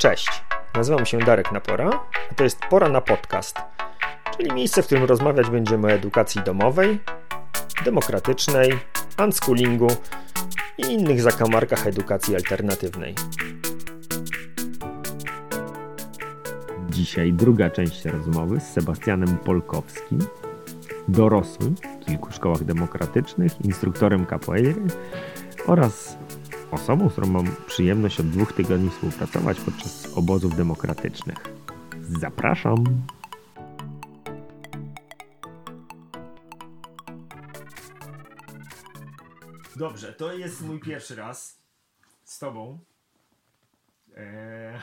Cześć, nazywam się Darek Napora, a to jest Pora na Podcast, czyli miejsce, w którym rozmawiać będziemy o edukacji domowej, demokratycznej, unschoolingu i innych zakamarkach edukacji alternatywnej. Dzisiaj druga część rozmowy z Sebastianem Polkowskim, dorosłym w kilku szkołach demokratycznych, instruktorem capoeiry oraz osobą, z którą mam przyjemność od dwóch tygodni współpracować podczas obozów demokratycznych. Zapraszam! Dobrze, to jest mój pierwszy raz z tobą. Eee,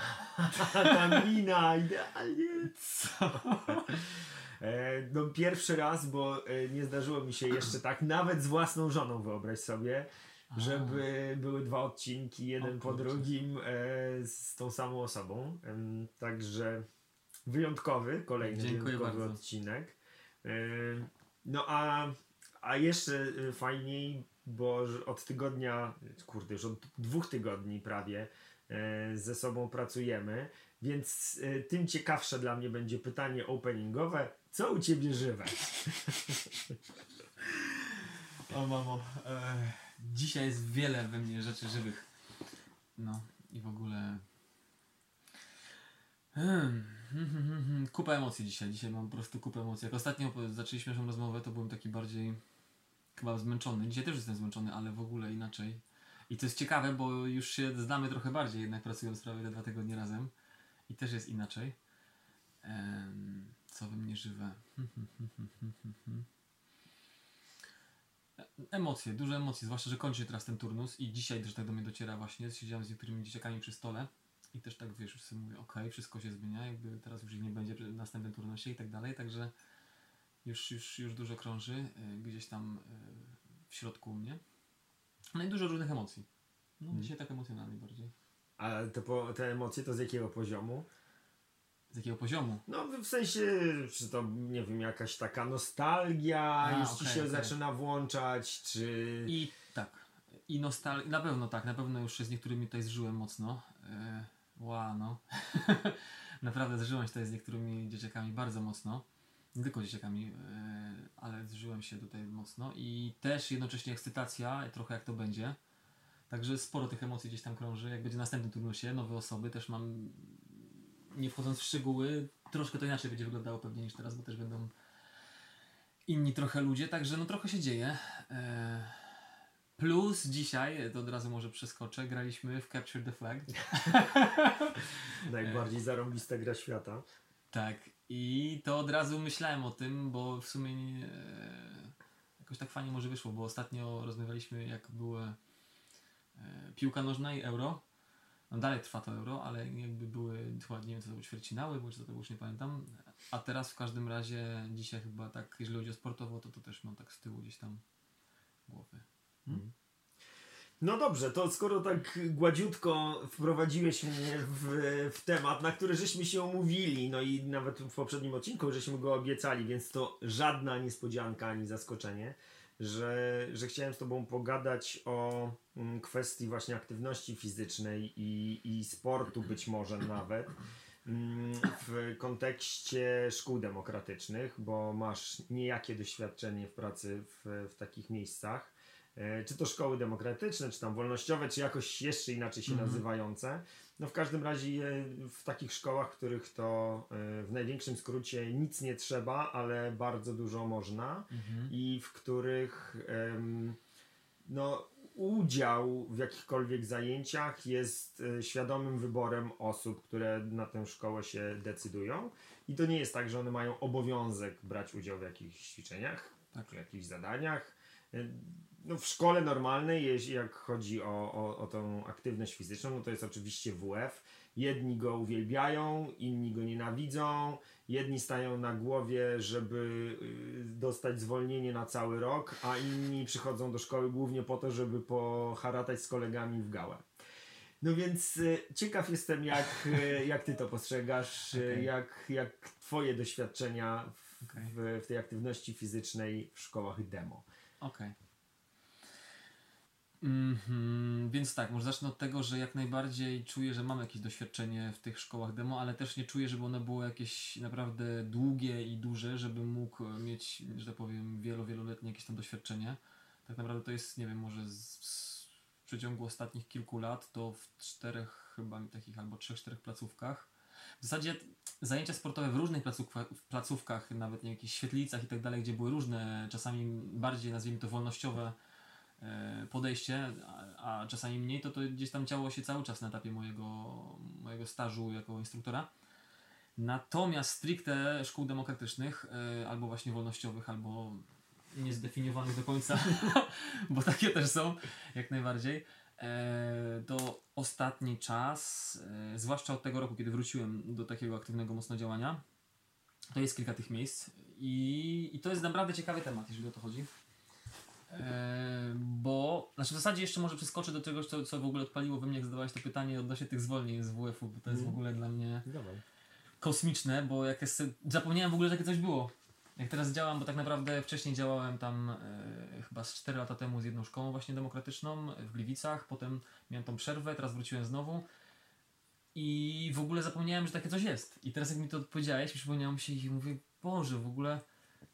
ta mina, idealnie. Co? Eee, no pierwszy raz, bo e, nie zdarzyło mi się jeszcze tak, nawet z własną żoną wyobraź sobie, żeby były dwa odcinki, jeden O po drugim e, z tą samą osobą. Em, Także wyjątkowy, kolejny Dziękuję wyjątkowy bardzo. odcinek. E, No a, a jeszcze e, fajniej, bo od tygodnia, kurde, już od dwóch tygodni prawie e, ze sobą pracujemy, więc e, tym ciekawsze dla mnie będzie pytanie openingowe. Co u Ciebie żywe? O mamo, e, dzisiaj jest wiele we mnie rzeczy żywych. No i w ogóle... Hmm, hmm, hmm, hmm. Kupa emocji dzisiaj. Dzisiaj mam po prostu kupę emocji. Jak ostatnio zaczęliśmy naszą rozmowę, to byłem taki bardziej chyba zmęczony. Dzisiaj też jestem zmęczony, ale w ogóle inaczej. I to jest ciekawe, bo już się znamy trochę bardziej, jednak pracując prawie te dwa tygodnie razem. I też jest inaczej. Co we mnie żywe? Hmm, hmm, hmm, hmm, hmm, hmm, hmm. Emocje, duże emocje, zwłaszcza, że kończy się teraz ten turnus i dzisiaj też tak do mnie dociera właśnie. Siedziałem z niektórymi dzieciakami przy stole i też tak wiesz, już sobie mówię, okej, wszystko się zmienia, jakby teraz już ich nie będzie przy następnym turnusie i tak dalej, także już, już, już dużo krąży y, gdzieś tam y, w środku u mnie. No i dużo różnych emocji. No Mhm. dzisiaj tak emocjonalnie bardziej. A te, po, te emocje to z jakiego poziomu? Jakiego poziomu? No w sensie, czy to nie wiem, jakaś taka nostalgia A, już ci okej, się okej. zaczyna włączać, czy... I tak. I nostal... Na pewno tak, na pewno już się z niektórymi tutaj zżyłem mocno. Yy, ła, no. Naprawdę zżyłem się tutaj z niektórymi dzieciakami bardzo mocno. Nie tylko dzieciakami, yy, ale zżyłem się tutaj mocno. I też jednocześnie ekscytacja, trochę jak to będzie. Także sporo tych emocji gdzieś tam krąży. Jak będzie następny turnusie, nowe osoby, też mam, nie wchodząc w szczegóły, troszkę to inaczej będzie wyglądało pewnie niż teraz, bo też będą inni trochę ludzie, także no trochę się dzieje. E, Plus dzisiaj, to od razu może przeskoczę, graliśmy w Capture the Flag. Najbardziej zarąbista gra świata. Tak, i to od razu myślałem o tym, bo w sumie nie, e, jakoś tak fajnie może wyszło, bo ostatnio rozmawialiśmy jak były e, piłka nożna i euro. No dalej trwa to euro, ale jakby były, chyba nie wiem co to były ćwierćfinały, bo czy to już nie pamiętam. A teraz w każdym razie dzisiaj chyba tak, jeżeli chodzi o sportowo, to to też mam tak z tyłu gdzieś tam głowy. No dobrze, to skoro tak gładziutko wprowadziłeś mnie w, w temat, na który żeśmy się umówili, no i nawet w poprzednim odcinku żeśmy go obiecali, więc to żadna niespodzianka ani zaskoczenie, że, że chciałem z Tobą pogadać o mm, kwestii właśnie aktywności fizycznej i, i sportu być może nawet mm, w kontekście szkół demokratycznych, bo masz niejakie doświadczenie w pracy w, w takich miejscach. E, Czy to szkoły demokratyczne, czy tam wolnościowe, czy jakoś jeszcze inaczej się Mhm. nazywające. No w każdym razie e, w takich szkołach, w których to e, w największym skrócie nic nie trzeba, ale bardzo dużo można Mhm. i w których no, udział w jakichkolwiek zajęciach jest e, świadomym wyborem osób, które na tę szkołę się decydują. I to nie jest tak, że one mają obowiązek brać udział w jakichś ćwiczeniach, Tak. w jakichś zadaniach. No, w szkole normalnej, jeśli jak chodzi o, o, o tą aktywność fizyczną, no to jest oczywiście WF. Jedni go uwielbiają, inni go nienawidzą. Jedni stają na głowie, żeby y, dostać zwolnienie na cały rok, a inni przychodzą do szkoły głównie po to, żeby poharatać z kolegami w gałę. No więc y, ciekaw jestem, jak, y, jak ty to postrzegasz, y, Okej. jak, jak twoje doświadczenia w, Okej. w, w tej aktywności fizycznej w szkołach demo. Okej. Mhm, więc tak, może zacznę od tego, że jak najbardziej czuję, że mam jakieś doświadczenie w tych szkołach demo, ale też nie czuję, żeby one były jakieś naprawdę długie i duże, żebym mógł mieć, że tak powiem, wielo, wieloletnie jakieś tam doświadczenie. Tak naprawdę to jest, nie wiem, może z, z, w przeciągu ostatnich kilku lat to w czterech chyba takich albo trzech, czterech placówkach. W zasadzie zajęcia sportowe w różnych placówkach, w placówkach nawet nie, jakichś świetlicach i tak dalej, gdzie były różne, czasami bardziej nazwijmy to wolnościowe podejście, a, czasami mniej, to to gdzieś tam działo się cały czas na etapie mojego, mojego stażu jako instruktora. Natomiast stricte szkół demokratycznych, e, albo właśnie wolnościowych, albo niezdefiniowanych do końca, bo takie też są, jak najbardziej, e, to ostatni czas, e, zwłaszcza od tego roku, kiedy wróciłem do takiego aktywnego mocno działania, to jest kilka tych miejsc i, i to jest naprawdę ciekawy temat, jeżeli o to chodzi. E, bo, znaczy w zasadzie jeszcze może przeskoczę do czegoś, co, co w ogóle odpaliło we mnie, jak zadawałeś to pytanie odnośnie tych zwolnień z WF-u, bo to jest w Mhm. ogóle dla mnie Dawaj. kosmiczne, bo jak jest, zapomniałem w ogóle, że takie coś było. Jak teraz działam, bo tak naprawdę wcześniej działałem tam e, chyba z 4 lata temu z jedną szkołą właśnie demokratyczną w Gliwicach, potem miałem tą przerwę, teraz wróciłem znowu i w ogóle zapomniałem, że takie coś jest. I teraz jak mi to odpowiedziałeś, przypomniało mi się i mówię, Boże, w ogóle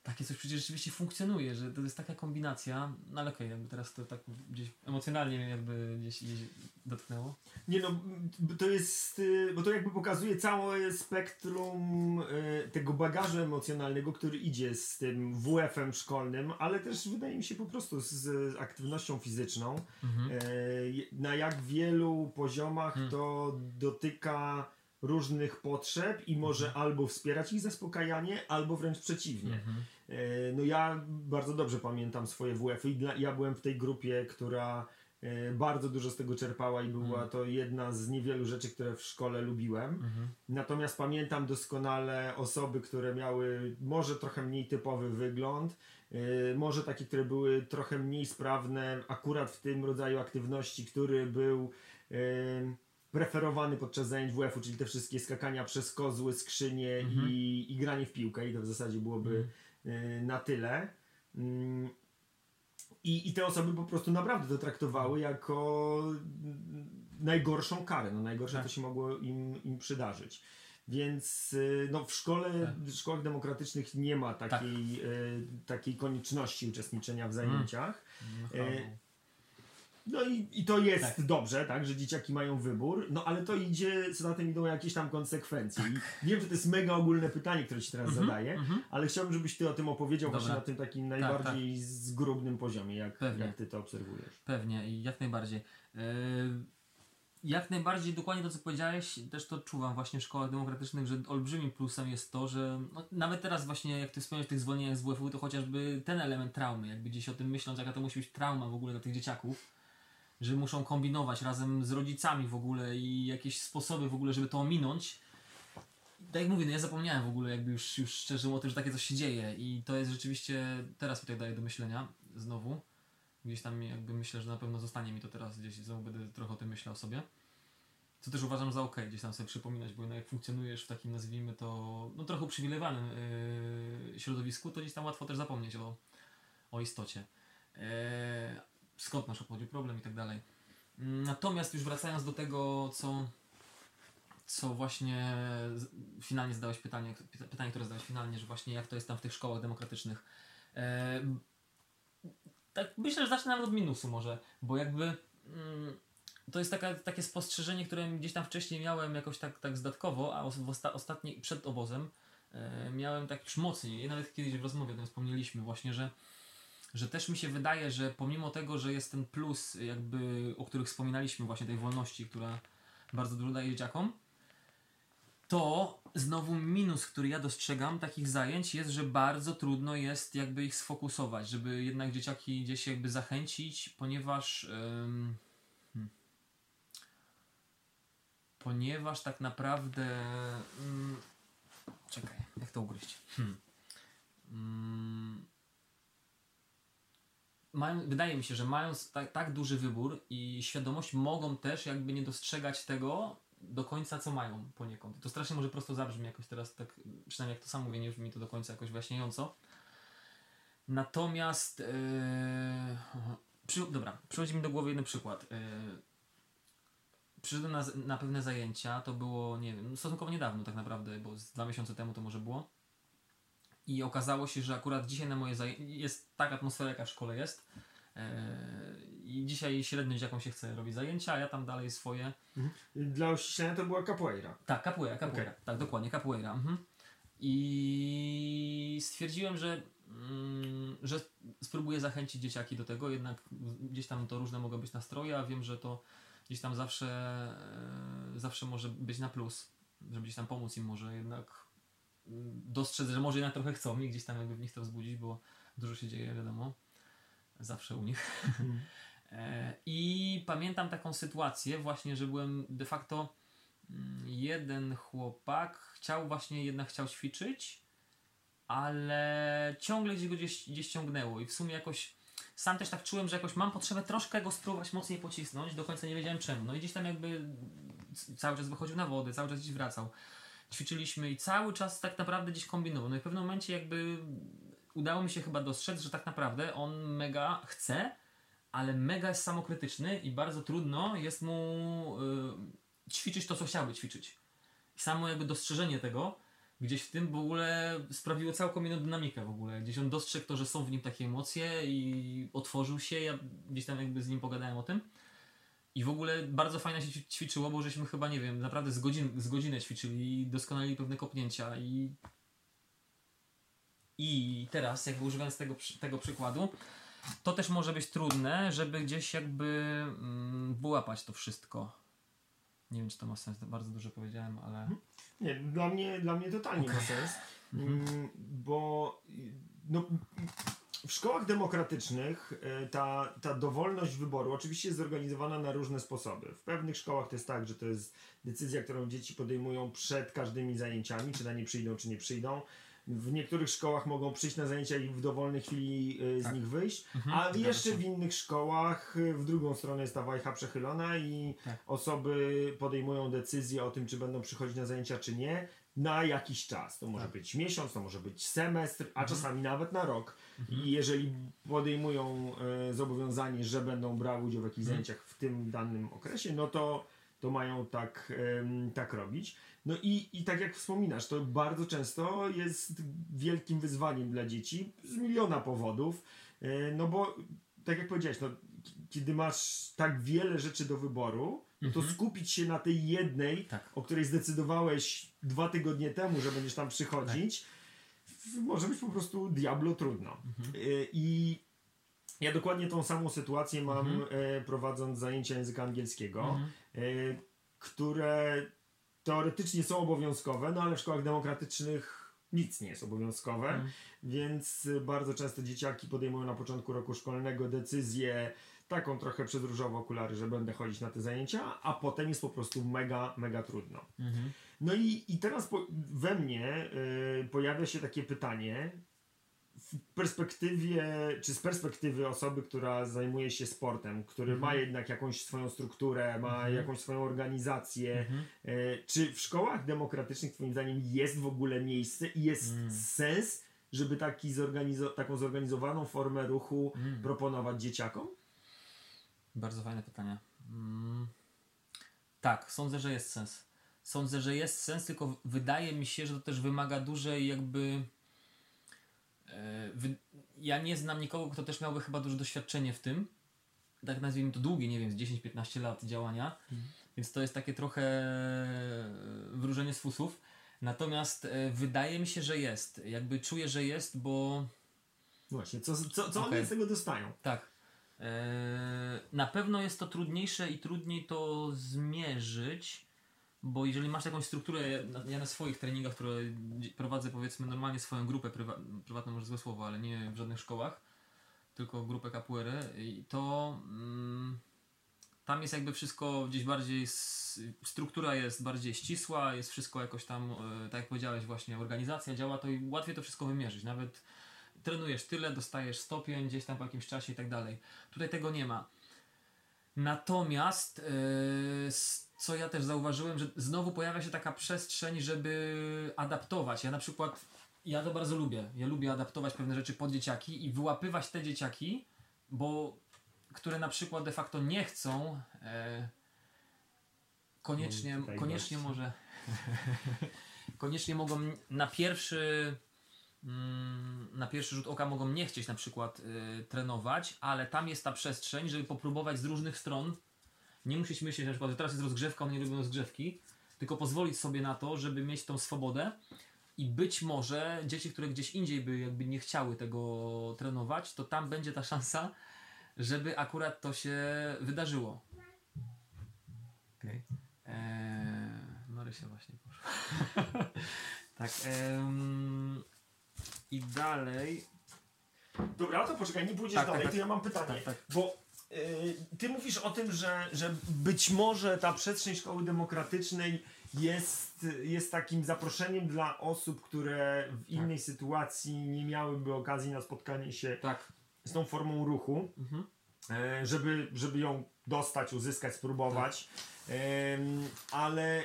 takie coś przecież rzeczywiście funkcjonuje, że to jest taka kombinacja, no ale okej, jakby teraz to tak gdzieś emocjonalnie mnie jakby gdzieś, gdzieś dotknęło. Nie no, to jest, bo to jakby pokazuje całe spektrum y, tego bagażu emocjonalnego, który idzie z tym WF-em szkolnym, ale też wydaje mi się po prostu z, aktywnością fizyczną. Mhm. E, na jak wielu poziomach Hmm. to dotyka różnych potrzeb i może Mhm. albo wspierać ich zaspokajanie, albo wręcz przeciwnie. Mhm. E, No ja bardzo dobrze pamiętam swoje WF-y i dla, ja byłem w tej grupie, która e, bardzo dużo z tego czerpała i była Mhm. to jedna z niewielu rzeczy, które w szkole lubiłem. Mhm. Natomiast pamiętam doskonale osoby, które miały może trochę mniej typowy wygląd, yy, może takie, które były trochę mniej sprawne, akurat w tym rodzaju aktywności, który był preferowany podczas zajęć WF-u, czyli te wszystkie skakania przez kozły, skrzynie Mhm. i, i granie w piłkę i to w zasadzie byłoby yy, na tyle. Mm, I, I te osoby po prostu naprawdę to traktowały jako mm, najgorszą karę. No, najgorsze Tak. to się mogło im, im przydarzyć. Więc y, no, w szkole, w szkołach demokratycznych nie ma takiej, y, takiej konieczności uczestniczenia w zajęciach. No, E, halo. No i, i to jest Tak. dobrze, tak, że dzieciaki mają wybór, no ale to idzie, za tym idą jakieś tam konsekwencje. I wiem, że to jest mega ogólne pytanie, które ci teraz Mhm, zadaję, mhm. ale chciałbym, żebyś ty o tym opowiedział Dobra. Tak, właśnie na tym takim najbardziej zgrubnym poziomie, jak, Pewnie. jak ty to obserwujesz. Pewnie i jak najbardziej. Yy, jak najbardziej dokładnie to, co powiedziałeś, też to odczuwam właśnie w szkołach demokratycznych, że olbrzymim plusem jest to, że no, nawet teraz właśnie, jak ty wspomniałeś o tych zwolnieniach z WF-u, to chociażby ten element traumy, jakby gdzieś o tym myśląc, jaka to musi być trauma w ogóle dla tych dzieciaków, że muszą kombinować razem z rodzicami w ogóle i jakieś sposoby w ogóle, żeby to ominąć. Tak jak mówię, no ja zapomniałem w ogóle jakby już, już szczerze o tym, że takie coś się dzieje i to jest rzeczywiście, teraz mi tak daje do myślenia znowu. Gdzieś tam jakby myślę, że na pewno zostanie mi to teraz gdzieś, znowu będę trochę o tym myślał sobie. Co też uważam za ok, gdzieś tam sobie przypominać, bo jak funkcjonujesz w takim, nazwijmy to, no trochę uprzywilejowanym yy, środowisku, to gdzieś tam łatwo też zapomnieć o, o istocie. Yy, skąd nasz obchodził problem i tak dalej. Natomiast już wracając do tego, co, co właśnie finalnie zadałeś pytanie, pyta- pytanie, które zadałeś finalnie, że właśnie jak to jest tam w tych szkołach demokratycznych. E, tak myślę, że zacznę nawet od minusu może, bo jakby mm, to jest taka, takie spostrzeżenie, które gdzieś tam wcześniej miałem jakoś tak, tak zdatkowo, a w osta- ostatni, przed obozem e, miałem tak już mocniej, nawet kiedyś w rozmowie o tym wspomnieliśmy właśnie, że że też mi się wydaje, że pomimo tego, że jest ten plus jakby, o których wspominaliśmy właśnie tej wolności, która bardzo dużo daje dzieciakom, to znowu minus, który ja dostrzegam takich zajęć jest, że bardzo trudno jest jakby ich sfokusować, żeby jednak dzieciaki gdzieś jakby zachęcić, ponieważ em, hmm, ponieważ tak naprawdę mm, czekaj, jak to ugryźć? Hmm. Mm, mają, wydaje mi się, że mając tak, tak duży wybór i świadomość, mogą też jakby nie dostrzegać tego do końca, co mają poniekąd. To strasznie może prosto zabrzmi jakoś teraz, tak, przynajmniej jak to sam mówię, nie brzmi to do końca jakoś wyjaśniająco. Natomiast yy, przy, dobra, przychodzi mi do głowy jeden przykład. Yy, przyszedłem na, na pewne zajęcia, to było, nie wiem, stosunkowo niedawno tak naprawdę, bo z dwa miesiące temu to może było. I okazało się, że akurat dzisiaj na moje zajęcie jest taka atmosfera, jaka w szkole jest. Yy, I dzisiaj średnio dzieciakom się chce robić zajęcia, a ja tam dalej swoje. Dla uściślenia to była capoeira. Tak, capoeira, capoeira. Tak, dokładnie, capoeira. Mhm. I stwierdziłem, że, mm, że spróbuję zachęcić dzieciaki do tego, jednak gdzieś tam to różne mogą być nastroje, a wiem, że to gdzieś tam zawsze, e, zawsze może być na plus, żeby gdzieś tam pomóc im może jednak dostrzec, że może jednak trochę chcą i gdzieś tam jakby w nich to wzbudzić, bo dużo się dzieje, wiadomo, zawsze u nich. E, I pamiętam taką sytuację właśnie, że byłem de facto mm, jeden chłopak chciał właśnie jednak chciał ćwiczyć, ale ciągle gdzieś go gdzieś, gdzieś ciągnęło i w sumie jakoś sam też tak czułem, że jakoś mam potrzebę troszkę go spróbować mocniej pocisnąć, do końca nie wiedziałem czemu. No i gdzieś tam jakby cały czas wychodził na wodę, cały czas gdzieś wracał. Ćwiczyliśmy i cały czas tak naprawdę gdzieś kombinował. No i w pewnym momencie jakby udało mi się chyba dostrzec, że tak naprawdę on mega chce, ale mega jest samokrytyczny i bardzo trudno jest mu y, ćwiczyć to, co chciałby ćwiczyć. I samo jakby dostrzeżenie tego gdzieś w tym w ogóle sprawiło całkiem inną dynamikę w ogóle. Gdzieś on dostrzegł to, że są w nim takie emocje i otworzył się, ja gdzieś tam jakby z nim pogadałem o tym. I w ogóle bardzo fajnie się ćwi- ćwiczyło, bo żeśmy chyba, nie wiem, naprawdę z, godzin, z godzinę ćwiczyli i doskonali pewne kopnięcia i i teraz jakby używając tego, tego przykładu, to też może być trudne, żeby gdzieś jakby mm, wyłapać to wszystko. Nie wiem, czy to ma sens, to bardzo dużo powiedziałem, ale... Nie, dla mnie, dla mnie totalnie ma sens, mm, bo no, w szkołach demokratycznych y, ta, ta dowolność wyboru oczywiście jest zorganizowana na różne sposoby. W pewnych szkołach to jest tak, że to jest decyzja, którą dzieci podejmują przed każdymi zajęciami, czy na nie przyjdą, czy nie przyjdą. W niektórych szkołach mogą przyjść na zajęcia i w dowolnej chwili y, z Tak. nich wyjść, Mhm, a jeszcze się. w innych szkołach y, w drugą stronę jest ta wajcha przechylona i Tak. osoby podejmują decyzję o tym, czy będą przychodzić na zajęcia, czy nie, na jakiś czas. To może Tak. być miesiąc, to może być semestr, a Mhm. czasami nawet na rok. I jeżeli podejmują e, zobowiązanie, że będą brały udział w jakichś Mhm. zajęciach w tym danym okresie, no to, to mają tak, em, tak robić. No i, i tak jak wspominasz, to bardzo często jest wielkim wyzwaniem dla dzieci z miliona powodów. E, No bo tak jak powiedziałeś, no, kiedy masz tak wiele rzeczy do wyboru, no to Mhm. skupić się na tej jednej, Tak. o której zdecydowałeś dwa tygodnie temu, że będziesz tam przychodzić, w- może być po prostu diablo trudno. Mhm. Y, I ja dokładnie tą samą sytuację mam Mhm. e, prowadząc zajęcia języka angielskiego, Mhm. e, które teoretycznie są obowiązkowe, no ale w szkołach demokratycznych nic nie jest obowiązkowe, Mhm. więc bardzo często dzieciaki podejmują na początku roku szkolnego decyzję taką trochę przez różowe okulary, że będę chodzić na te zajęcia, a potem jest po prostu mega, mega trudno. Mhm. No i, i teraz po, we mnie y, pojawia się takie pytanie w perspektywie, czy z perspektywy osoby, która zajmuje się sportem, który ma jednak jakąś swoją strukturę, ma Mhm. jakąś swoją organizację, Mhm. y, czy w szkołach demokratycznych twoim zdaniem jest w ogóle miejsce i jest Mm. sens, żeby taki zorganizo- taką zorganizowaną formę ruchu Mm. proponować dzieciakom? Bardzo fajne pytanie. Mm. Tak, sądzę, że jest sens. Sądzę, że jest sens, tylko wydaje mi się, że to też wymaga dużej jakby. e. Ja nie znam nikogo, kto też miałby chyba duże doświadczenie w tym. Tak nazwijmy to długie, nie wiem, z 10-15 lat działania. Więc to jest takie trochę e, wróżenie z fusów. Natomiast e, wydaje mi się, że jest. Jakby czuję, że jest, bo Właśnie, co, co, co Okej. oni z tego dostają? tak. Eee, na pewno jest to trudniejsze i trudniej to zmierzyć, bo jeżeli masz jakąś strukturę, ja na, swoich treningach, które prowadzę powiedzmy normalnie swoją grupę, prywa, prywatną może złe słowo, ale nie w żadnych szkołach, tylko grupę capoeiry, to mm, tam jest jakby wszystko gdzieś bardziej, struktura jest bardziej ścisła, jest wszystko jakoś tam, e, tak jak powiedziałeś właśnie, organizacja działa, to i łatwiej to wszystko wymierzyć, nawet trenujesz tyle, dostajesz stopień gdzieś tam po jakimś czasie i tak dalej. Tutaj tego nie ma. Natomiast, yy, s- co ja też zauważyłem, że znowu pojawia się taka przestrzeń, żeby adaptować. Ja na przykład, ja to bardzo lubię. Ja lubię adaptować pewne rzeczy pod dzieciaki i wyłapywać te dzieciaki, bo które na przykład de facto nie chcą e, koniecznie, koniecznie może koniecznie mogą na pierwszy na pierwszy rzut oka mogą nie chcieć na przykład y, trenować, ale tam jest ta przestrzeń, żeby popróbować z różnych stron. Nie musisz myśleć na przykład, że teraz jest rozgrzewka, oni lubią rozgrzewki, tylko pozwolić sobie na to, żeby mieć tą swobodę i być może dzieci, które gdzieś indziej by jakby nie chciały tego trenować, to tam będzie ta szansa, żeby akurat to się wydarzyło. Okej. Eee, Marysia właśnie poszła. tak. em, I dalej. Dobra, to poczekaj, nie pójdziesz Tak, dalej, tak, to ja mam pytanie. tak, tak. Bo y, ty mówisz o tym, że, że być może ta przestrzeń szkoły demokratycznej jest, jest takim zaproszeniem dla osób, które w innej sytuacji nie miałyby okazji na spotkanie się Tak. z tą formą ruchu, Mhm. e, żeby, żeby ją dostać, uzyskać, spróbować. Em, ale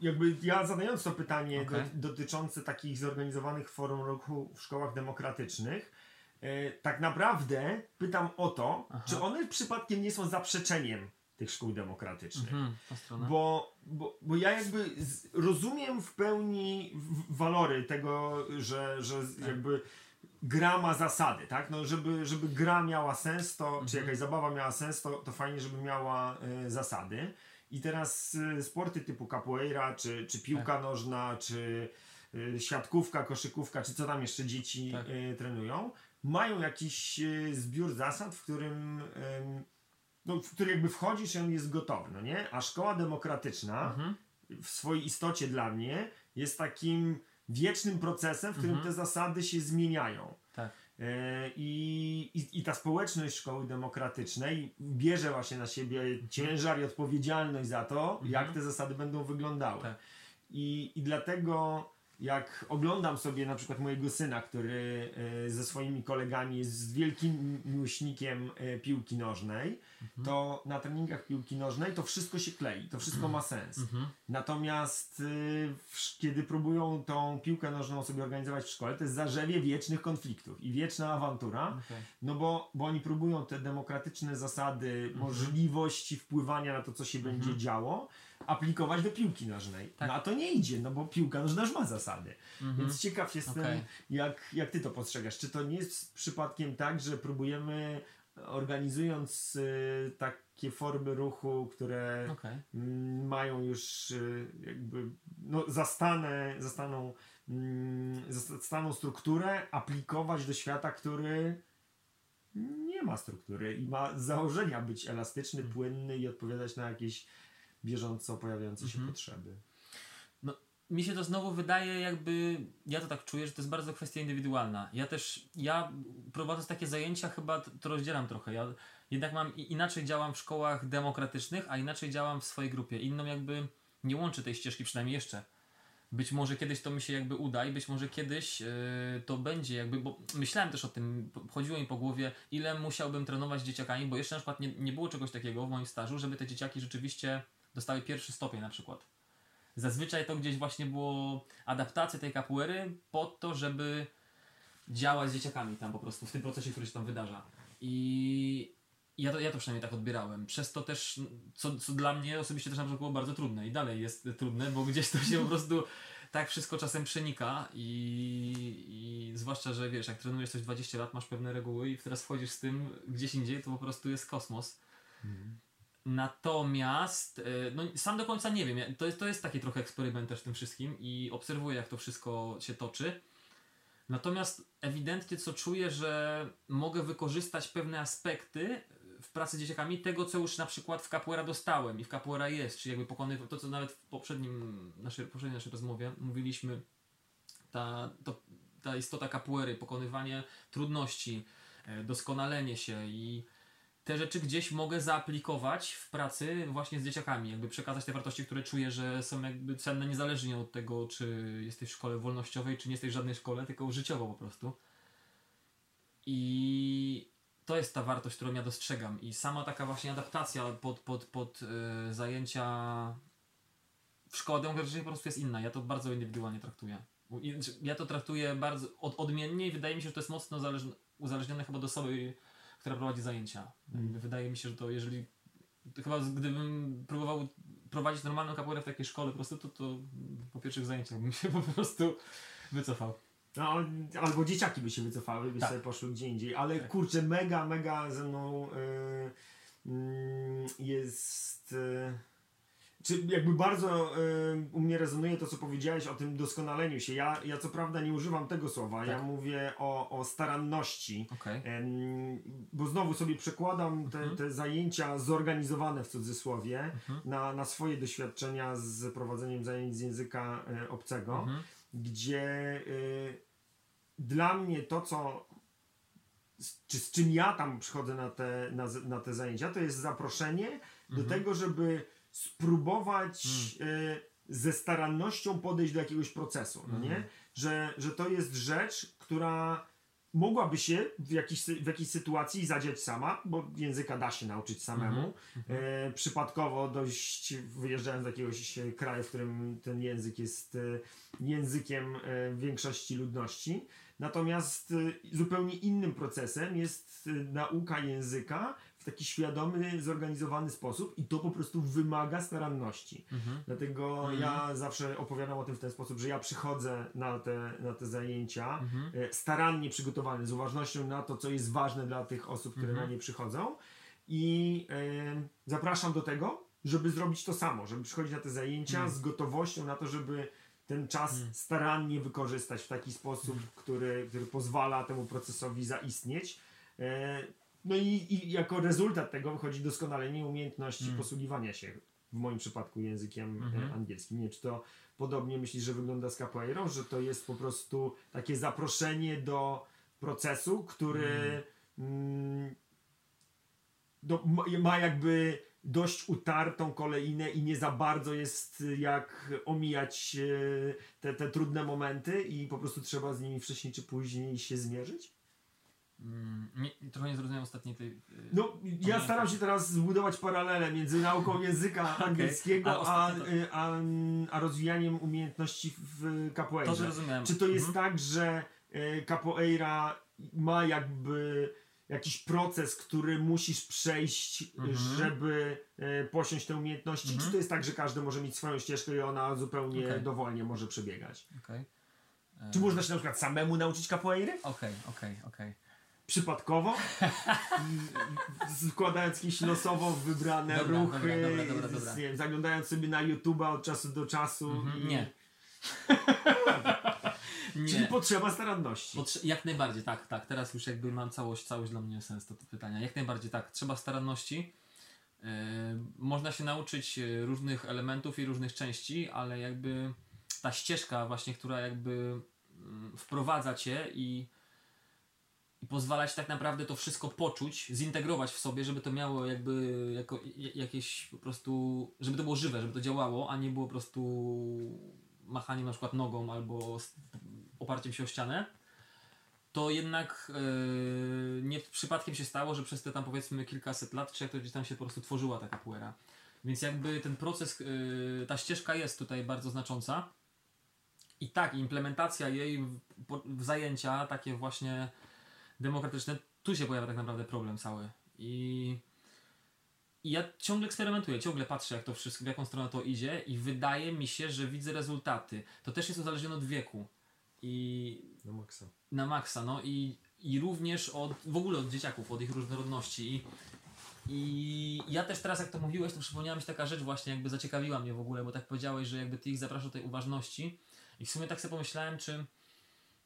jakby ja zadając to pytanie Okej. do, dotyczące takich zorganizowanych form ruchu w szkołach demokratycznych, e, tak naprawdę pytam o to, Aha. czy one przypadkiem nie są zaprzeczeniem tych szkół demokratycznych. Mhm. Bo, bo, bo ja jakby z, rozumiem w pełni w, walory tego, że, że Tak. jakby gra ma zasady, tak? No, żeby, żeby gra miała sens, to, czy Mhm. jakaś zabawa miała sens, to, to fajnie, żeby miała e, zasady. I teraz e, sporty typu capoeira, czy, czy piłka Tak. nożna, czy e, siatkówka, koszykówka, czy co tam jeszcze dzieci Tak. e, trenują, mają jakiś zbiór zasad, w którym no, w który jakby wchodzisz i on jest gotowy, no nie? A szkoła demokratyczna Mhm. w swojej istocie dla mnie jest takim wiecznym procesem, w którym Mhm. te zasady się zmieniają. Tak. E, I, i, I ta społeczność szkoły demokratycznej bierze właśnie na siebie ciężar i odpowiedzialność za to, Mhm. jak te zasady będą wyglądały. Tak. I, I dlatego jak oglądam sobie na przykład mojego syna, który e, ze swoimi kolegami jest wielkim miłośnikiem e, piłki nożnej, Mhm. to na treningach piłki nożnej to wszystko się klei, to wszystko ma sens. Mhm. Natomiast w- kiedy próbują tą piłkę nożną sobie organizować w szkole, to jest zarzewie wiecznych konfliktów i wieczna awantura, Okej. no bo, bo oni próbują te demokratyczne zasady, Mhm. możliwości wpływania na to, co się będzie działo, aplikować do piłki nożnej. Tak. No a to nie idzie, no bo piłka nożna już ma zasady. Mhm. Więc ciekaw jestem, Okej. jak, jak ty to postrzegasz. Czy to nie jest przypadkiem tak, że próbujemy organizując y, takie formy ruchu, które Okej. mm, mają już y, jakby no, zastane, zastaną, mm, zastaną strukturę, aplikować do świata, który nie ma struktury i ma z założenia być elastyczny, Mhm. płynny i odpowiadać na jakieś bieżąco pojawiające się Mhm. potrzeby. mi się to znowu wydaje jakby, ja to tak czuję, że to jest bardzo kwestia indywidualna. Ja też, ja prowadząc takie zajęcia chyba to rozdzielam trochę. Ja jednak mam, inaczej działam w szkołach demokratycznych, a inaczej działam w swojej grupie. Inną jakby nie łączy tej ścieżki, przynajmniej jeszcze. Być może kiedyś to mi się jakby uda i być może kiedyś yy, to będzie jakby, bo myślałem też o tym, chodziło mi po głowie, ile musiałbym trenować z dzieciakami, bo jeszcze na przykład nie, nie było czegoś takiego w moim stażu, żeby te dzieciaki rzeczywiście dostały pierwszy stopień na przykład. Zazwyczaj to gdzieś właśnie było adaptacja tej kapuery po to, żeby działać z dzieciakami tam po prostu w tym procesie, który się tam wydarza. I ja to, ja to przynajmniej tak odbierałem. Przez to też, co, co dla mnie osobiście też na przykład było bardzo trudne i dalej jest trudne, bo gdzieś to się po prostu tak wszystko czasem przenika i, i zwłaszcza, że wiesz, jak trenujesz coś 20 lat, masz pewne reguły i teraz wchodzisz z tym gdzieś indziej, to po prostu jest kosmos. Natomiast, e, no sam do końca nie wiem, to jest, to jest taki trochę eksperyment też w tym wszystkim i obserwuję jak to wszystko się toczy. Natomiast ewidentnie co czuję, że mogę wykorzystać pewne aspekty w pracy z dzieciakami tego, co już na przykład w Capoeira dostałem i w Capoeira jest, czyli jakby pokonywać to, co nawet w poprzednim, naszej, poprzedniej naszej rozmowie mówiliśmy, ta, to, ta istota Capoeiry, pokonywanie trudności, e, doskonalenie się i te rzeczy gdzieś mogę zaaplikować w pracy właśnie z dzieciakami, jakby przekazać te wartości, które czuję, że są jakby cenne niezależnie od tego, czy jesteś w szkole wolnościowej, czy nie jesteś w żadnej szkole, tylko życiowo po prostu. I to jest ta wartość, którą ja dostrzegam. I sama taka właśnie adaptacja pod, pod, pod y, zajęcia w szkole demokratycznej po prostu jest inna. Ja to bardzo indywidualnie traktuję. Ja to traktuję bardzo od, odmiennie i wydaje mi się, że to jest mocno uzależnione chyba od osoby, która prowadzi zajęcia. Mm. Wydaje mi się, że to jeżeli chyba z- gdybym próbował prowadzić normalną kapoeirę w takiej szkole po prostu, to, to po pierwszych zajęciach bym się po prostu wycofał. No, albo dzieciaki by się wycofały, by Tak. sobie poszły gdzie indziej, ale Tak. kurczę, mega, mega ze mną y, mm, jest. y, czy jakby bardzo y, u mnie rezonuje to, co powiedziałeś o tym doskonaleniu się. Ja, ja co prawda nie używam tego słowa, ja Tak. mówię o, o staranności. Okej. Em, Bo znowu sobie przekładam te, Mhm. te zajęcia zorganizowane w cudzysłowie Mhm. na, na swoje doświadczenia z prowadzeniem zajęć z języka e, obcego Mhm. gdzie y, dla mnie to, co z, czy z czym ja tam przychodzę na te, na, na te zajęcia, to jest zaproszenie do Mhm. tego, żeby spróbować y, ze starannością podejść do jakiegoś procesu, no nie? Mhm. Że, że to jest rzecz, która mogłaby się w, jakiś, w jakiejś sytuacji zadziać sama, bo języka da się nauczyć samemu. Mhm. E, przypadkowo dość wyjeżdżałem z jakiegoś e, kraju, w którym ten język jest e, językiem e, większości ludności. Natomiast e, zupełnie innym procesem jest e, nauka języka taki świadomy, zorganizowany sposób i to po prostu wymaga staranności. Mhm. Dlatego Mhm. ja zawsze opowiadam o tym w ten sposób, że ja przychodzę na te, na te zajęcia Mhm. e, starannie przygotowany, z uważnością na to, co jest ważne dla tych osób, które Mhm. na nie przychodzą i e, zapraszam do tego, żeby zrobić to samo, żeby przychodzić na te zajęcia Mhm. z gotowością na to, żeby ten czas Mhm. starannie wykorzystać w taki sposób, który, który pozwala temu procesowi zaistnieć. E, no i, i jako rezultat tego wychodzi doskonalenie umiejętności Mhm. posługiwania się w moim przypadku językiem e, Mhm. angielskim. Nie czy to podobnie myślisz, że wygląda z capoeirą, że to jest po prostu takie zaproszenie do procesu, który mm, do, ma, ma jakby dość utartą kolejnę i nie za bardzo jest y, jak omijać e, te, te trudne momenty i po prostu trzeba z nimi wcześniej czy później się zmierzyć? Mm, nie, trochę nie zrozumiałem ostatniej tej... y, No, ja staram się teraz zbudować paralelę między nauką języka angielskiego, a a, ostatnio y, a, a rozwijaniem umiejętności w capoeirze. To zrozumiałem. Czy to jest Mhm. tak, że e, capoeira ma jakby jakiś proces, który musisz przejść, Mhm. żeby e, posiąść te umiejętności? Mhm. Czy to jest tak, że każdy może mieć swoją ścieżkę i ona zupełnie Okej. dowolnie może przebiegać? E, Czy można się na przykład samemu nauczyć capoeiry? Okej, okej, okej. Przypadkowo? Składając jakieś losowo wybrane Dobra, ruchy, dobra, dobra, dobra, z- Nie wiem, zaglądając sobie na YouTube'a od czasu do czasu. Mhm, i... Nie. Czyli Nie. potrzeba staranności. Potrze- jak najbardziej, tak, tak. Teraz już jakby mam całość, całość dla mnie sens to, to pytania. Jak najbardziej tak, trzeba staranności. Yy, można się nauczyć e, różnych elementów i różnych części, ale jakby ta ścieżka właśnie, która jakby mm, wprowadza cię i, i pozwala ci tak naprawdę to wszystko poczuć, zintegrować w sobie, żeby to miało jakby jako, jakieś po prostu, żeby to było żywe, żeby to działało, a nie było po prostu machaniem na przykład nogą albo oparciem się o ścianę, to jednak yy, nie przypadkiem się stało, że przez te tam powiedzmy kilkaset lat, czy jak to gdzieś tam się po prostu tworzyła ta capoeira. Więc jakby ten proces, yy, ta ścieżka jest tutaj bardzo znacząca. I tak, implementacja jej w, w zajęcia takie właśnie demokratyczne, tu się pojawia tak naprawdę problem cały. I, I ja ciągle eksperymentuję, ciągle patrzę jak to wszystko, w jaką stronę to idzie i wydaje mi się, że widzę rezultaty. To też jest uzależnione od wieku. I No maksa. na maksa, no i, i również od, w ogóle od dzieciaków, od ich różnorodności. I, I ja też teraz, jak to mówiłeś, to przypomniała mi się taka rzecz właśnie, jakby zaciekawiła mnie w ogóle, bo tak powiedziałeś, że jakby ty ich zapraszasz do tej uważności. I w sumie tak sobie pomyślałem, czy,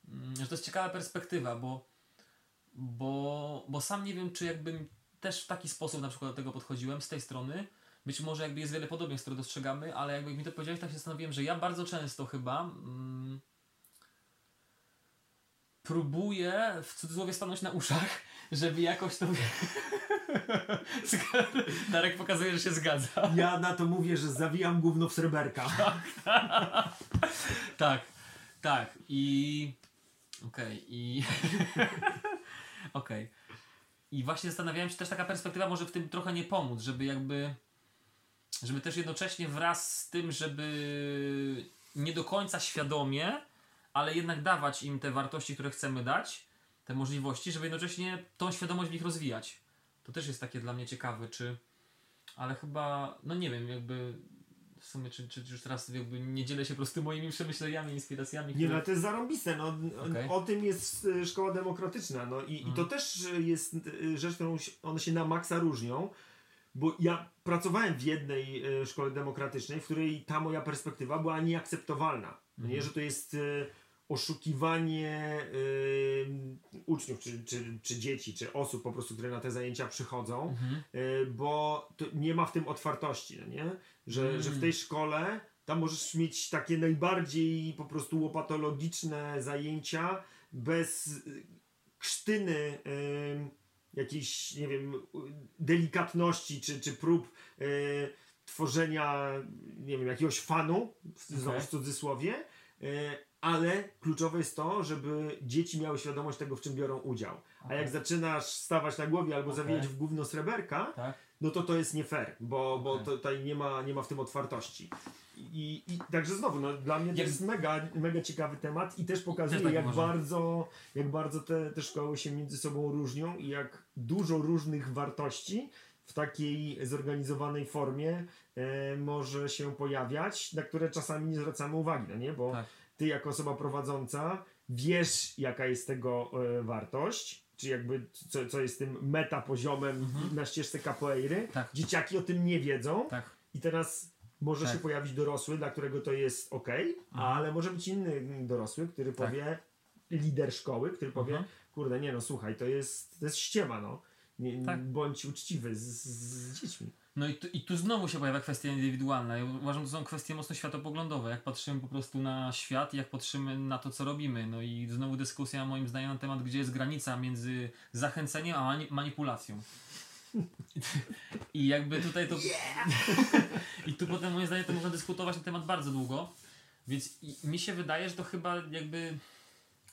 mm, że to jest ciekawa perspektywa, bo, bo, bo sam nie wiem, czy jakbym też w taki sposób na przykład do tego podchodziłem z tej strony. Być może jakby jest wiele podobieństw, które dostrzegamy, ale jakby mi to powiedziałeś, tak się zastanowiłem, że ja bardzo często chyba mm, próbuję w cudzysłowie stanąć na uszach, żeby jakoś to... Darek pokazuje, że się zgadza. Ja na to mówię, że zawijam gówno w sreberka. Tak, tak i... Okej, i... Okej. I właśnie zastanawiałem się też taka perspektywa może w tym trochę nie pomóc, żeby jakby... Żeby też jednocześnie wraz z tym, żeby nie do końca świadomie, ale jednak dawać im te wartości, które chcemy dać, te możliwości, żeby jednocześnie tą świadomość w nich rozwijać. To też jest takie dla mnie ciekawe, czy. Ale chyba, no nie wiem, jakby sumie, czy, czy już teraz jakby nie dzielę się po prostu moimi przemyśleniami, inspiracjami. Nie, które- no ale to jest zarąbiste, no, Okej. o tym jest y, szkoła demokratyczna, no i, i to Mhm. też jest y, rzecz, którą one się na maksa różnią, bo ja pracowałem w jednej y, szkole demokratycznej, w której ta moja perspektywa była nieakceptowalna, no nie, Mhm. że to jest y, oszukiwanie y, uczniów, czy, czy, czy dzieci, czy osób po prostu, które na te zajęcia przychodzą, Mhm. Y, bo nie ma w tym otwartości, no nie? Że, Mm. że w tej szkole tam możesz mieć takie najbardziej po prostu łopatologiczne zajęcia bez y, krztyny y, jakiejś, nie wiem, delikatności czy, czy prób y, tworzenia, nie wiem, jakiegoś fanu, w, znowu Okej. w cudzysłowie, y, ale kluczowe jest to, żeby dzieci miały świadomość tego, w czym biorą udział. A jak zaczynasz stawać na głowie albo Okej. zawijać w gówno sreberka, Tak? no to to jest nie fair, bo, bo tutaj nie ma, nie ma w tym otwartości. I, i także znowu, no, dla mnie to Jak- jest mega, mega ciekawy temat i też pokazuje, tak jak, bardzo, jak bardzo te, te szkoły się między sobą różnią i jak dużo różnych wartości w takiej zorganizowanej formie e, może się pojawiać, na które czasami nie zwracamy uwagi, no nie? Bo Tak. Ty jako osoba prowadząca wiesz, jaka jest tego e, wartość, czy jakby co, co jest tym meta poziomem Mhm. na ścieżce capoeiry. Tak. Dzieciaki o tym nie wiedzą Tak. i teraz może Tak. się pojawić dorosły, dla którego to jest ok, Mhm. ale może być inny dorosły, który Tak. powie, lider szkoły, który powie, Mhm. kurde, nie no, słuchaj, to jest, to jest ściema, no. Nie, Tak. Bądź uczciwy z, z dziećmi. No i tu, i tu znowu się pojawia kwestia indywidualna. Ja uważam, że to są kwestie mocno światopoglądowe. Jak patrzymy po prostu na świat, jak patrzymy na to, co robimy. No i znowu dyskusja moim zdaniem na temat, gdzie jest granica między zachęceniem a mani- manipulacją. I jakby tutaj to. I tu potem moim zdaniem to można dyskutować na temat bardzo długo. Więc mi się wydaje, że to chyba jakby.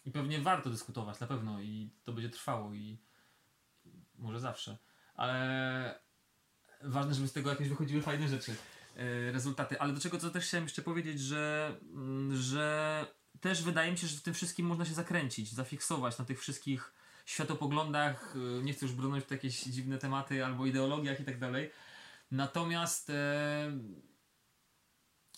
I pewnie warto dyskutować, na pewno. I to będzie trwało i może zawsze. Ale ważne, żeby z tego jakieś wychodziły fajne rzeczy, e, rezultaty. Ale do czego co też chciałem jeszcze powiedzieć, że, mm, że też wydaje mi się, że w tym wszystkim można się zakręcić, zafiksować na tych wszystkich światopoglądach. e, Nie chcę już brnąć w jakieś dziwne tematy albo ideologiach i tak dalej. Natomiast e,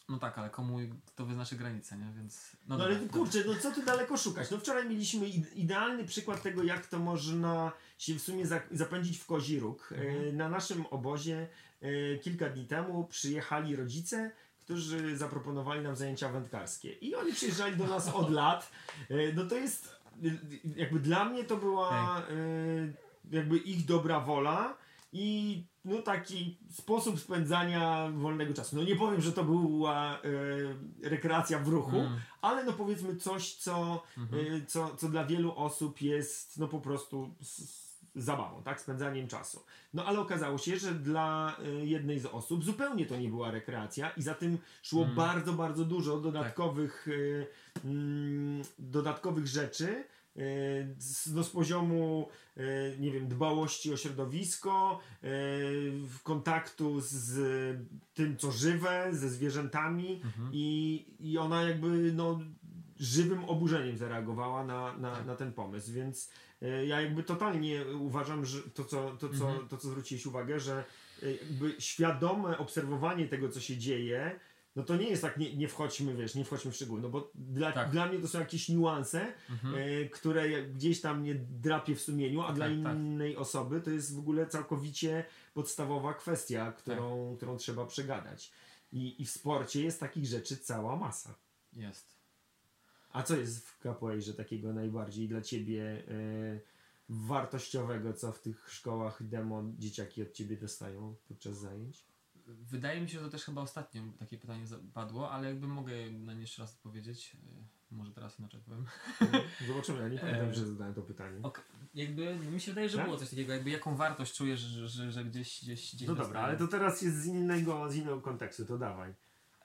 no tak, ale komu to wyznaczy granice, nie? Więc. No, dobra, ale dobra. kurczę, no co tu daleko szukać? No wczoraj mieliśmy ide- idealny przykład tego, jak to można się w sumie za- zapędzić w kozi róg. Mhm. E, Na naszym obozie e, kilka dni temu przyjechali rodzice, którzy zaproponowali nam zajęcia wędkarskie. I oni przyjeżdżali do nas od lat. E, No to jest, jakby dla mnie to była jakby ich dobra wola i no taki sposób spędzania wolnego czasu. No nie powiem, że to była e, rekreacja w ruchu, Mm, ale no powiedzmy coś, co, mhm. y, co, co dla wielu osób jest no po prostu zabawą, tak? Spędzaniem czasu. No ale okazało się, że dla y, jednej z osób zupełnie to nie była rekreacja i za tym szło Mm. bardzo, bardzo dużo dodatkowych, y, mm, dodatkowych rzeczy. Z, no z poziomu, y, nie wiem, dbałości o środowisko, w kontaktu z tym, co żywe, ze zwierzętami, Mhm. i, i ona jakby no, żywym oburzeniem zareagowała na, na, Tak. na ten pomysł, więc e, ja jakby totalnie uważam, że to co, to, co, Mhm. to, co zwróciłeś uwagę, że e, świadome obserwowanie tego, co się dzieje, no to nie jest tak, nie, nie wchodźmy, wiesz, nie wchodźmy w szczegóły, no bo dla, Tak. dla mnie to są jakieś niuanse, Mhm. e, które gdzieś tam mnie drapie w sumieniu, a dla Tak, tak. innej osoby to jest w ogóle całkowicie podstawowa kwestia, którą, Tak. którą trzeba przegadać. I, I w sporcie jest takich rzeczy cała masa. Jest. A co jest w capoeirze takiego najbardziej dla ciebie e, wartościowego, co w tych szkołach demo dzieciaki od ciebie dostają podczas zajęć? Wydaje mi się, że to też chyba ostatnio takie pytanie padło, ale jakby mogę na nie jeszcze raz odpowiedzieć. e, Może teraz inaczej powiem. Zobaczymy, ja nie pamiętam, E, że zadałem to pytanie. Ok, jakby no mi się wydaje, że Tak? było coś takiego, jakby jaką wartość czujesz, że, że, że gdzieś, gdzieś, gdzieś No dobra, dostaję. ale to teraz jest z innego, z innego kontekstu, to dawaj.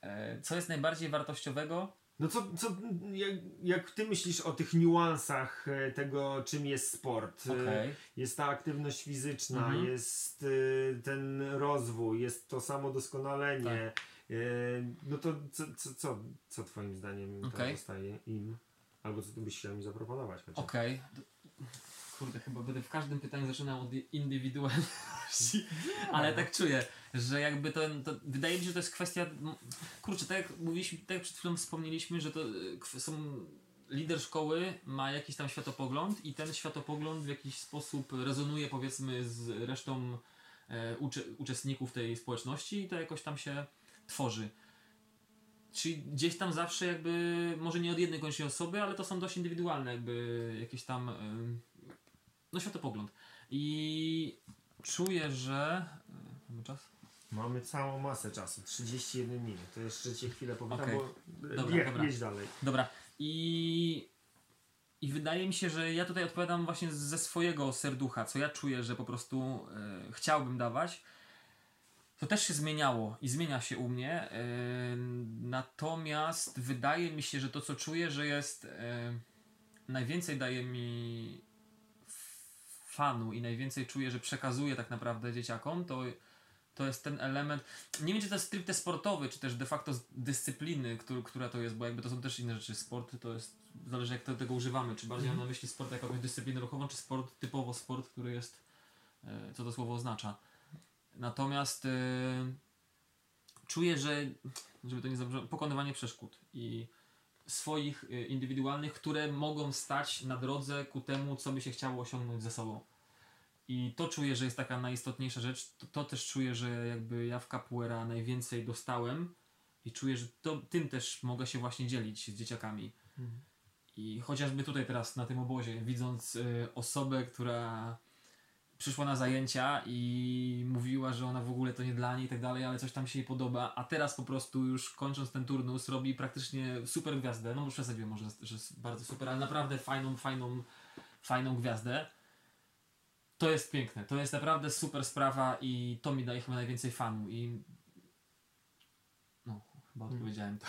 E, Co jest najbardziej wartościowego? No co, co jak, jak ty myślisz o tych niuansach e, tego, czym jest sport? E, Okej. Jest ta aktywność fizyczna, Mhm. jest y, ten rozwój, jest to samo doskonalenie. Y, no to co, co, co, co twoim zdaniem okay. Zostaje im? Albo co ty byś chciał im zaproponować? Okej. Kurde, chyba będę w każdym pytaniu zaczynał od indywidualności, ale tak czuję, że jakby to, to wydaje mi się, że to jest kwestia, kurczę, tak jak mówiliśmy, tak jak przed chwilą wspomnieliśmy, że to y, są, lider szkoły ma jakiś tam światopogląd i ten światopogląd w jakiś sposób rezonuje powiedzmy z resztą e, ucze, uczestników tej społeczności i to jakoś tam się tworzy. Czyli gdzieś tam zawsze jakby, może nie od jednej koniecznie osoby, ale to są dość indywidualne jakby jakieś tam, no światopogląd. I czuję, że... y, Mamy czas? Mamy całą masę czasu, 31 minut. To jeszcze cię chwilę popytam, Okej. bo Dobra, je, dobra. jedź dalej. Dobra. I, I wydaje mi się, że ja tutaj odpowiadam właśnie ze swojego serducha, co ja czuję, że po prostu e, chciałbym dawać. To też się zmieniało i zmienia się u mnie. e, natomiast wydaje mi się, że to, co czuję, że jest e, najwięcej daje mi fanu i najwięcej czuję, że przekazuję tak naprawdę dzieciakom, to, to jest ten element. Nie wiem, czy to jest stricte sportowy, czy też de facto z dyscypliny, który, która to jest, bo jakby to są też inne rzeczy. Sport to jest, zależy jak to, tego używamy. Czy bardziej mam na myśli sport jako jakąś dyscyplinę ruchową, czy sport typowo sport, który jest, e, co to słowo oznacza. Natomiast e, czuję, że, żeby to nie zabrzmiało, pokonywanie przeszkód i swoich e, indywidualnych, które mogą stać na drodze ku temu, co by się chciało osiągnąć ze sobą. I to czuję, że jest taka najistotniejsza rzecz. To, to też czuję, że jakby ja w capoeira najwięcej dostałem i czuję, że to, tym też mogę się właśnie dzielić z dzieciakami. I chociażby tutaj teraz na tym obozie, widząc y, osobę, która przyszła na zajęcia i mówiła, że ona w ogóle to nie dla niej i tak dalej, ale coś tam się jej podoba, a teraz po prostu już kończąc ten turnus robi praktycznie super gwiazdę, no przesadziłem może, że jest bardzo super, ale naprawdę fajną, fajną, fajną gwiazdę. To jest piękne, to jest naprawdę super sprawa i to mi daje chyba najwięcej fanu i no, chyba odpowiedziałem to.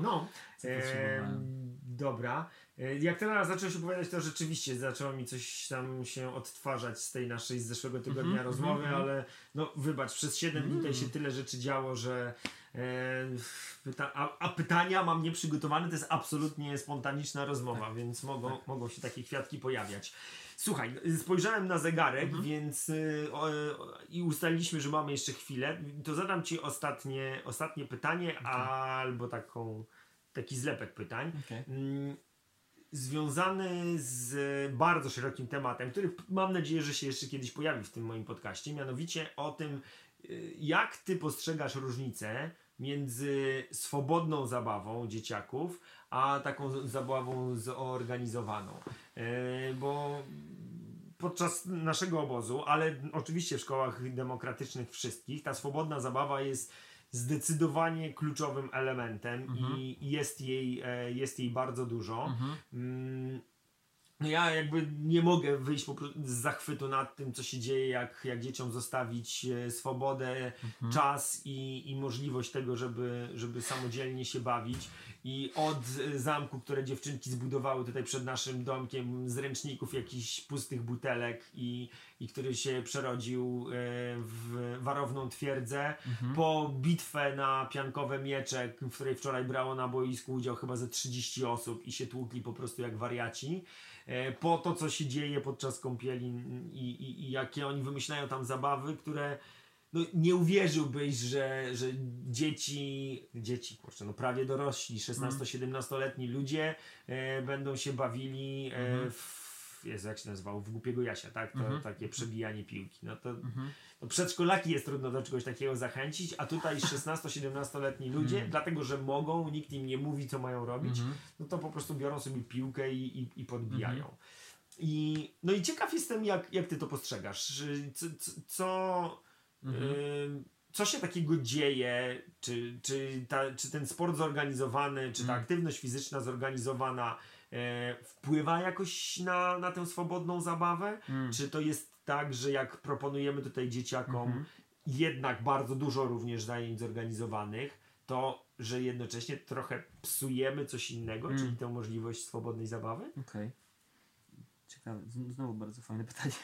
No, Co e, potrzebowałem. Dobra. E, Jak teraz zacząłeś opowiadać, to rzeczywiście zaczęło mi coś tam się odtwarzać z tej naszej z zeszłego tygodnia Mhm, rozmowy, mhm, ale no wybacz, przez 7 dni tutaj Mm. się tyle rzeczy działo, że e, pyta a, a pytania mam nieprzygotowane, to jest absolutnie spontaniczna rozmowa, Tak. więc mogą, Tak. mogą się takie kwiatki pojawiać. Słuchaj, spojrzałem na zegarek, Mhm. więc y, o, o, i ustaliliśmy, że mamy jeszcze chwilę. To zadam Ci ostatnie, ostatnie pytanie, albo taką, taki zlepek pytań. Okej. Mm, Związany z bardzo szerokim tematem, który mam nadzieję, że się jeszcze kiedyś pojawi w tym moim podcaście, mianowicie o tym, y, jak Ty postrzegasz różnicę między swobodną zabawą dzieciaków, a taką zabawą zorganizowaną. E, Bo podczas naszego obozu, ale oczywiście w szkołach demokratycznych wszystkich, ta swobodna zabawa jest zdecydowanie kluczowym elementem Mhm. i jest jej, e, jest jej bardzo dużo. Mhm. Mm, No ja jakby nie mogę wyjść po prostu z zachwytu nad tym, co się dzieje, jak, jak dzieciom zostawić e, swobodę, Mhm. czas i, i możliwość tego, żeby, żeby samodzielnie się bawić. I od e, zamku, które dziewczynki zbudowały tutaj przed naszym domkiem, z ręczników jakichś pustych butelek i, i który się przerodził e, w warowną twierdzę, Mhm. po bitwę na piankowe miecze, w której wczoraj brało na boisku udział chyba ze 30 osób i się tłukli po prostu jak wariaci. E, Po to, co się dzieje podczas kąpieli i, i, i jakie oni wymyślają tam zabawy, które no, nie uwierzyłbyś, że, że dzieci, dzieci, kurczę, no prawie dorośli, 16-17-letni ludzie e, będą się bawili e, Mhm. w, Jezu, jak się nazywało, w głupiego Jasia, tak? To Mhm. takie przebijanie piłki. No to no przedszkolaki jest trudno do czegoś takiego zachęcić, a tutaj 16-17-letni ludzie, Mhm. dlatego że mogą, nikt im nie mówi, co mają robić, Mhm. no to po prostu biorą sobie piłkę i, i, i podbijają. I, no i ciekaw jestem, jak, jak ty to postrzegasz. Co, co, ym, co się takiego dzieje? Czy, czy, ta, czy ten sport zorganizowany, czy ta aktywność fizyczna zorganizowana wpływa jakoś na, na tę swobodną zabawę? Mm. Czy to jest tak, że jak proponujemy tutaj dzieciakom Mhm. jednak bardzo dużo również zajęć zorganizowanych, to że jednocześnie trochę psujemy coś innego, Mm. czyli tę możliwość swobodnej zabawy? Okej. Ciekawe, Z- znowu bardzo fajne pytanie.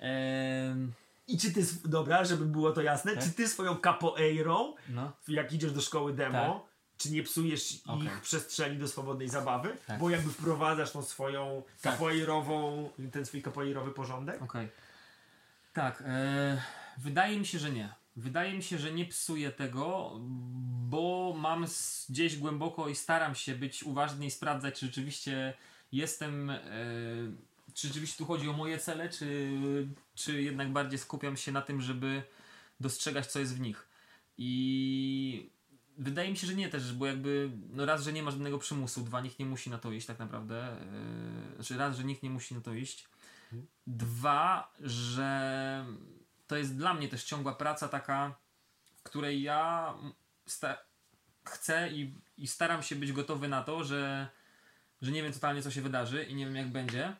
Em, I czy ty, dobra, żeby było to jasne, Tak. czy ty swoją capoeirą, no. jak idziesz do szkoły demo, czy nie psujesz Okej. ich przestrzeni do swobodnej zabawy, Tak. bo jakby wprowadzasz tą swoją Tak. capoeirową, ten swój capoeirowy porządek? Okej. Tak, e, wydaje mi się, że nie. Wydaje mi się, że nie psuję tego, bo mam gdzieś głęboko i staram się być uważny i sprawdzać, czy rzeczywiście jestem. E, czy rzeczywiście tu chodzi o moje cele, czy, czy jednak bardziej skupiam się na tym, żeby dostrzegać, co jest w nich. I wydaje mi się, że nie też, bo jakby, no raz, że nie ma żadnego przymusu, dwa, nikt nie musi na to iść tak naprawdę. Yy, znaczy raz, że nikt nie musi na to iść. Dwa, że to jest dla mnie też ciągła praca taka, w której ja sta- chcę i, i staram się być gotowy na to, że, że nie wiem totalnie co się wydarzy i nie wiem jak będzie.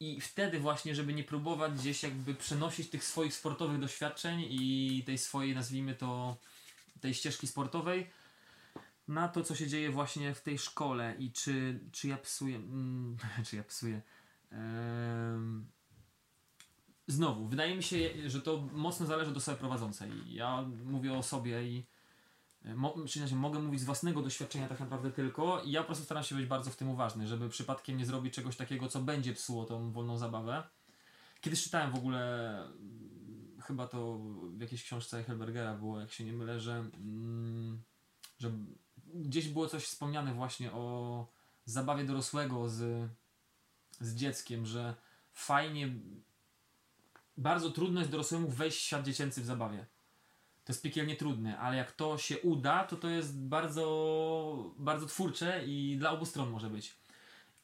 I wtedy właśnie, żeby nie próbować gdzieś jakby przenosić tych swoich sportowych doświadczeń i tej swojej, nazwijmy to, tej ścieżki sportowej na to, co się dzieje właśnie w tej szkole i czy, czy ja psuję, mm, czy ja psuję. Em, znowu, wydaje mi się, że to mocno zależy od osoby prowadzącej. Ja mówię o sobie i Mo, czyli mogę mówić z własnego doświadczenia tak naprawdę tylko i ja po prostu staram się być bardzo w tym uważny, żeby przypadkiem nie zrobić czegoś takiego, co będzie psuło tą wolną zabawę. Kiedyś czytałem w ogóle, mm, chyba to w jakiejś książce Helbergera było, jak się nie mylę, że, mm, że gdzieś było coś wspomniane właśnie o zabawie dorosłego z, z dzieckiem, że fajnie, bardzo trudno jest dorosłemu wejść w świat dziecięcy w zabawie. To jest piekielnie trudne, ale jak to się uda, to to jest bardzo, bardzo twórcze i dla obu stron może być.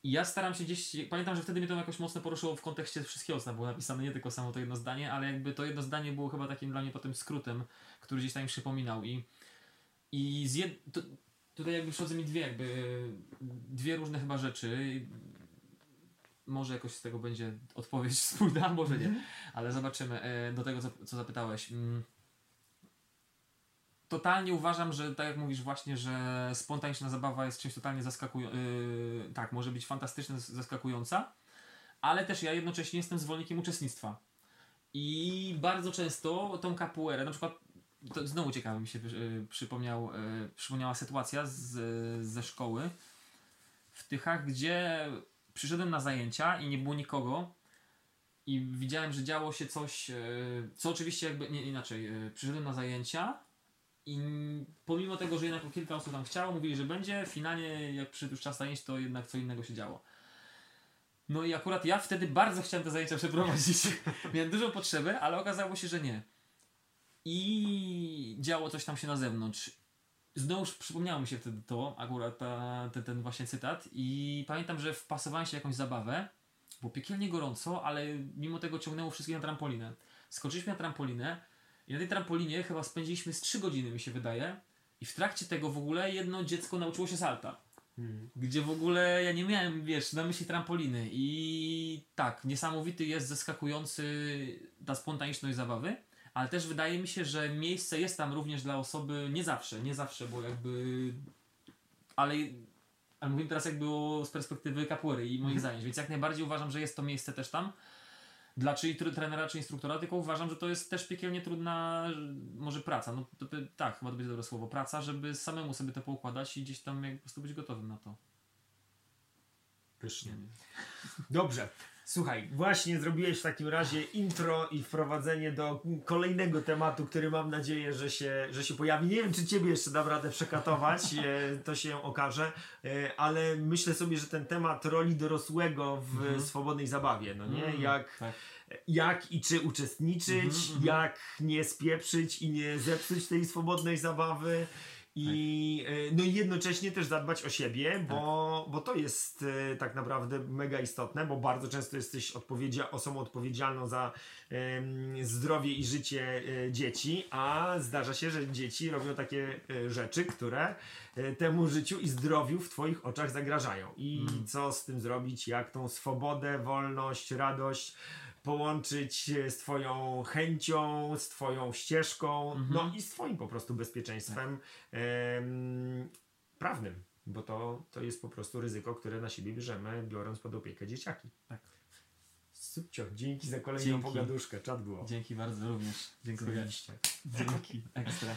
I ja staram się gdzieś, pamiętam, że wtedy mnie to jakoś mocno poruszyło w kontekście wszystkiego, co tam było napisane, nie tylko samo to jedno zdanie, ale jakby to jedno zdanie było chyba takim dla mnie potem skrótem, który gdzieś tam mi przypominał i, i z jed... to, tutaj jakby przychodzą mi dwie jakby, dwie różne chyba rzeczy. Może jakoś z tego będzie odpowiedź spójna, może nie, ale zobaczymy. E, Do tego, co, co zapytałeś. Totalnie uważam, że tak jak mówisz właśnie, że spontaniczna zabawa jest czymś totalnie zaskakującym. tak, może być fantastyczna, zaskakująca, ale też ja jednocześnie jestem zwolennikiem uczestnictwa. I bardzo często tą capoeirę, na przykład to znowu ciekawe mi się y, przypomniał, y, przypomniała sytuacja z, ze szkoły w Tychach, gdzie przyszedłem na zajęcia i nie było nikogo i widziałem, że działo się coś, y, co oczywiście jakby, nie inaczej, y, przyszedłem na zajęcia i pomimo tego, że jednak kilka osób tam chciało, mówili, że będzie, finalnie jak przyszedł już czas zajęć, to jednak co innego się działo. No i akurat ja wtedy bardzo chciałem te zajęcia przeprowadzić. Miałem dużą potrzebę, ale okazało się, że nie. I działo coś tam się na zewnątrz. Znowuż przypomniało mi się wtedy to, akurat ta, ten, właśnie cytat. I pamiętam, że wpasowałem się jakąś zabawę. Było piekielnie gorąco, ale mimo tego ciągnęło wszystkich na trampolinę. Skoczyliśmy na trampolinę i na tej trampolinie chyba spędziliśmy z 3 godziny, mi się wydaje. I w trakcie tego w ogóle jedno dziecko nauczyło się salta. Gdzie w ogóle ja nie miałem, wiesz, na myśli trampoliny. I tak, niesamowity jest, zaskakujący ta spontaniczność zabawy. Ale też wydaje mi się, że miejsce jest tam również dla osoby, nie zawsze, nie zawsze, bo jakby. Ale, ale mówimy teraz jakby o, z perspektywy kapuery i moich zajęć, więc jak najbardziej uważam, że jest to miejsce też tam. Dla czy tr- trenera, czy instruktora, tylko uważam, że to jest też piekielnie trudna, może praca. No to, tak, chyba to będzie dobre słowo. Praca, żeby samemu sobie to poukładać i gdzieś tam jak po prostu być gotowym na to. Pysznie. Dobrze. Słuchaj, właśnie zrobiłeś w takim razie intro i wprowadzenie do kolejnego tematu, który mam nadzieję, że się, że się pojawi. Nie wiem, czy ciebie jeszcze dam radę przekatować, e, to się okaże, e, ale myślę sobie, że ten temat roli dorosłego w Mhm. swobodnej zabawie, no nie? Mm, Jak, tak. jak i czy uczestniczyć, Mhm, mhm. jak nie spieprzyć i nie zepsuć tej swobodnej zabawy. I e, no i jednocześnie też zadbać o siebie, bo, bo to jest e, tak naprawdę mega istotne, bo bardzo często jesteś odpowiedzia- osobą odpowiedzialną za em, zdrowie i życie e, dzieci, a zdarza się, że dzieci robią takie rzeczy, które temu życiu i zdrowiu w Twoich oczach zagrażają. I Mm. co z tym zrobić, jak tą swobodę, wolność, radość połączyć e, z Twoją chęcią, z Twoją ścieżką, Mhm. no i z Twoim po prostu bezpieczeństwem em, prawnym, bo to, to jest po prostu ryzyko, które na siebie bierzemy, biorąc pod opiekę dzieciaki. Tak. Subcio, dzięki za kolejną Dzięki. pogaduszkę, czad było. Dzięki bardzo również. Dziękuję. Dzięki. Ekstra.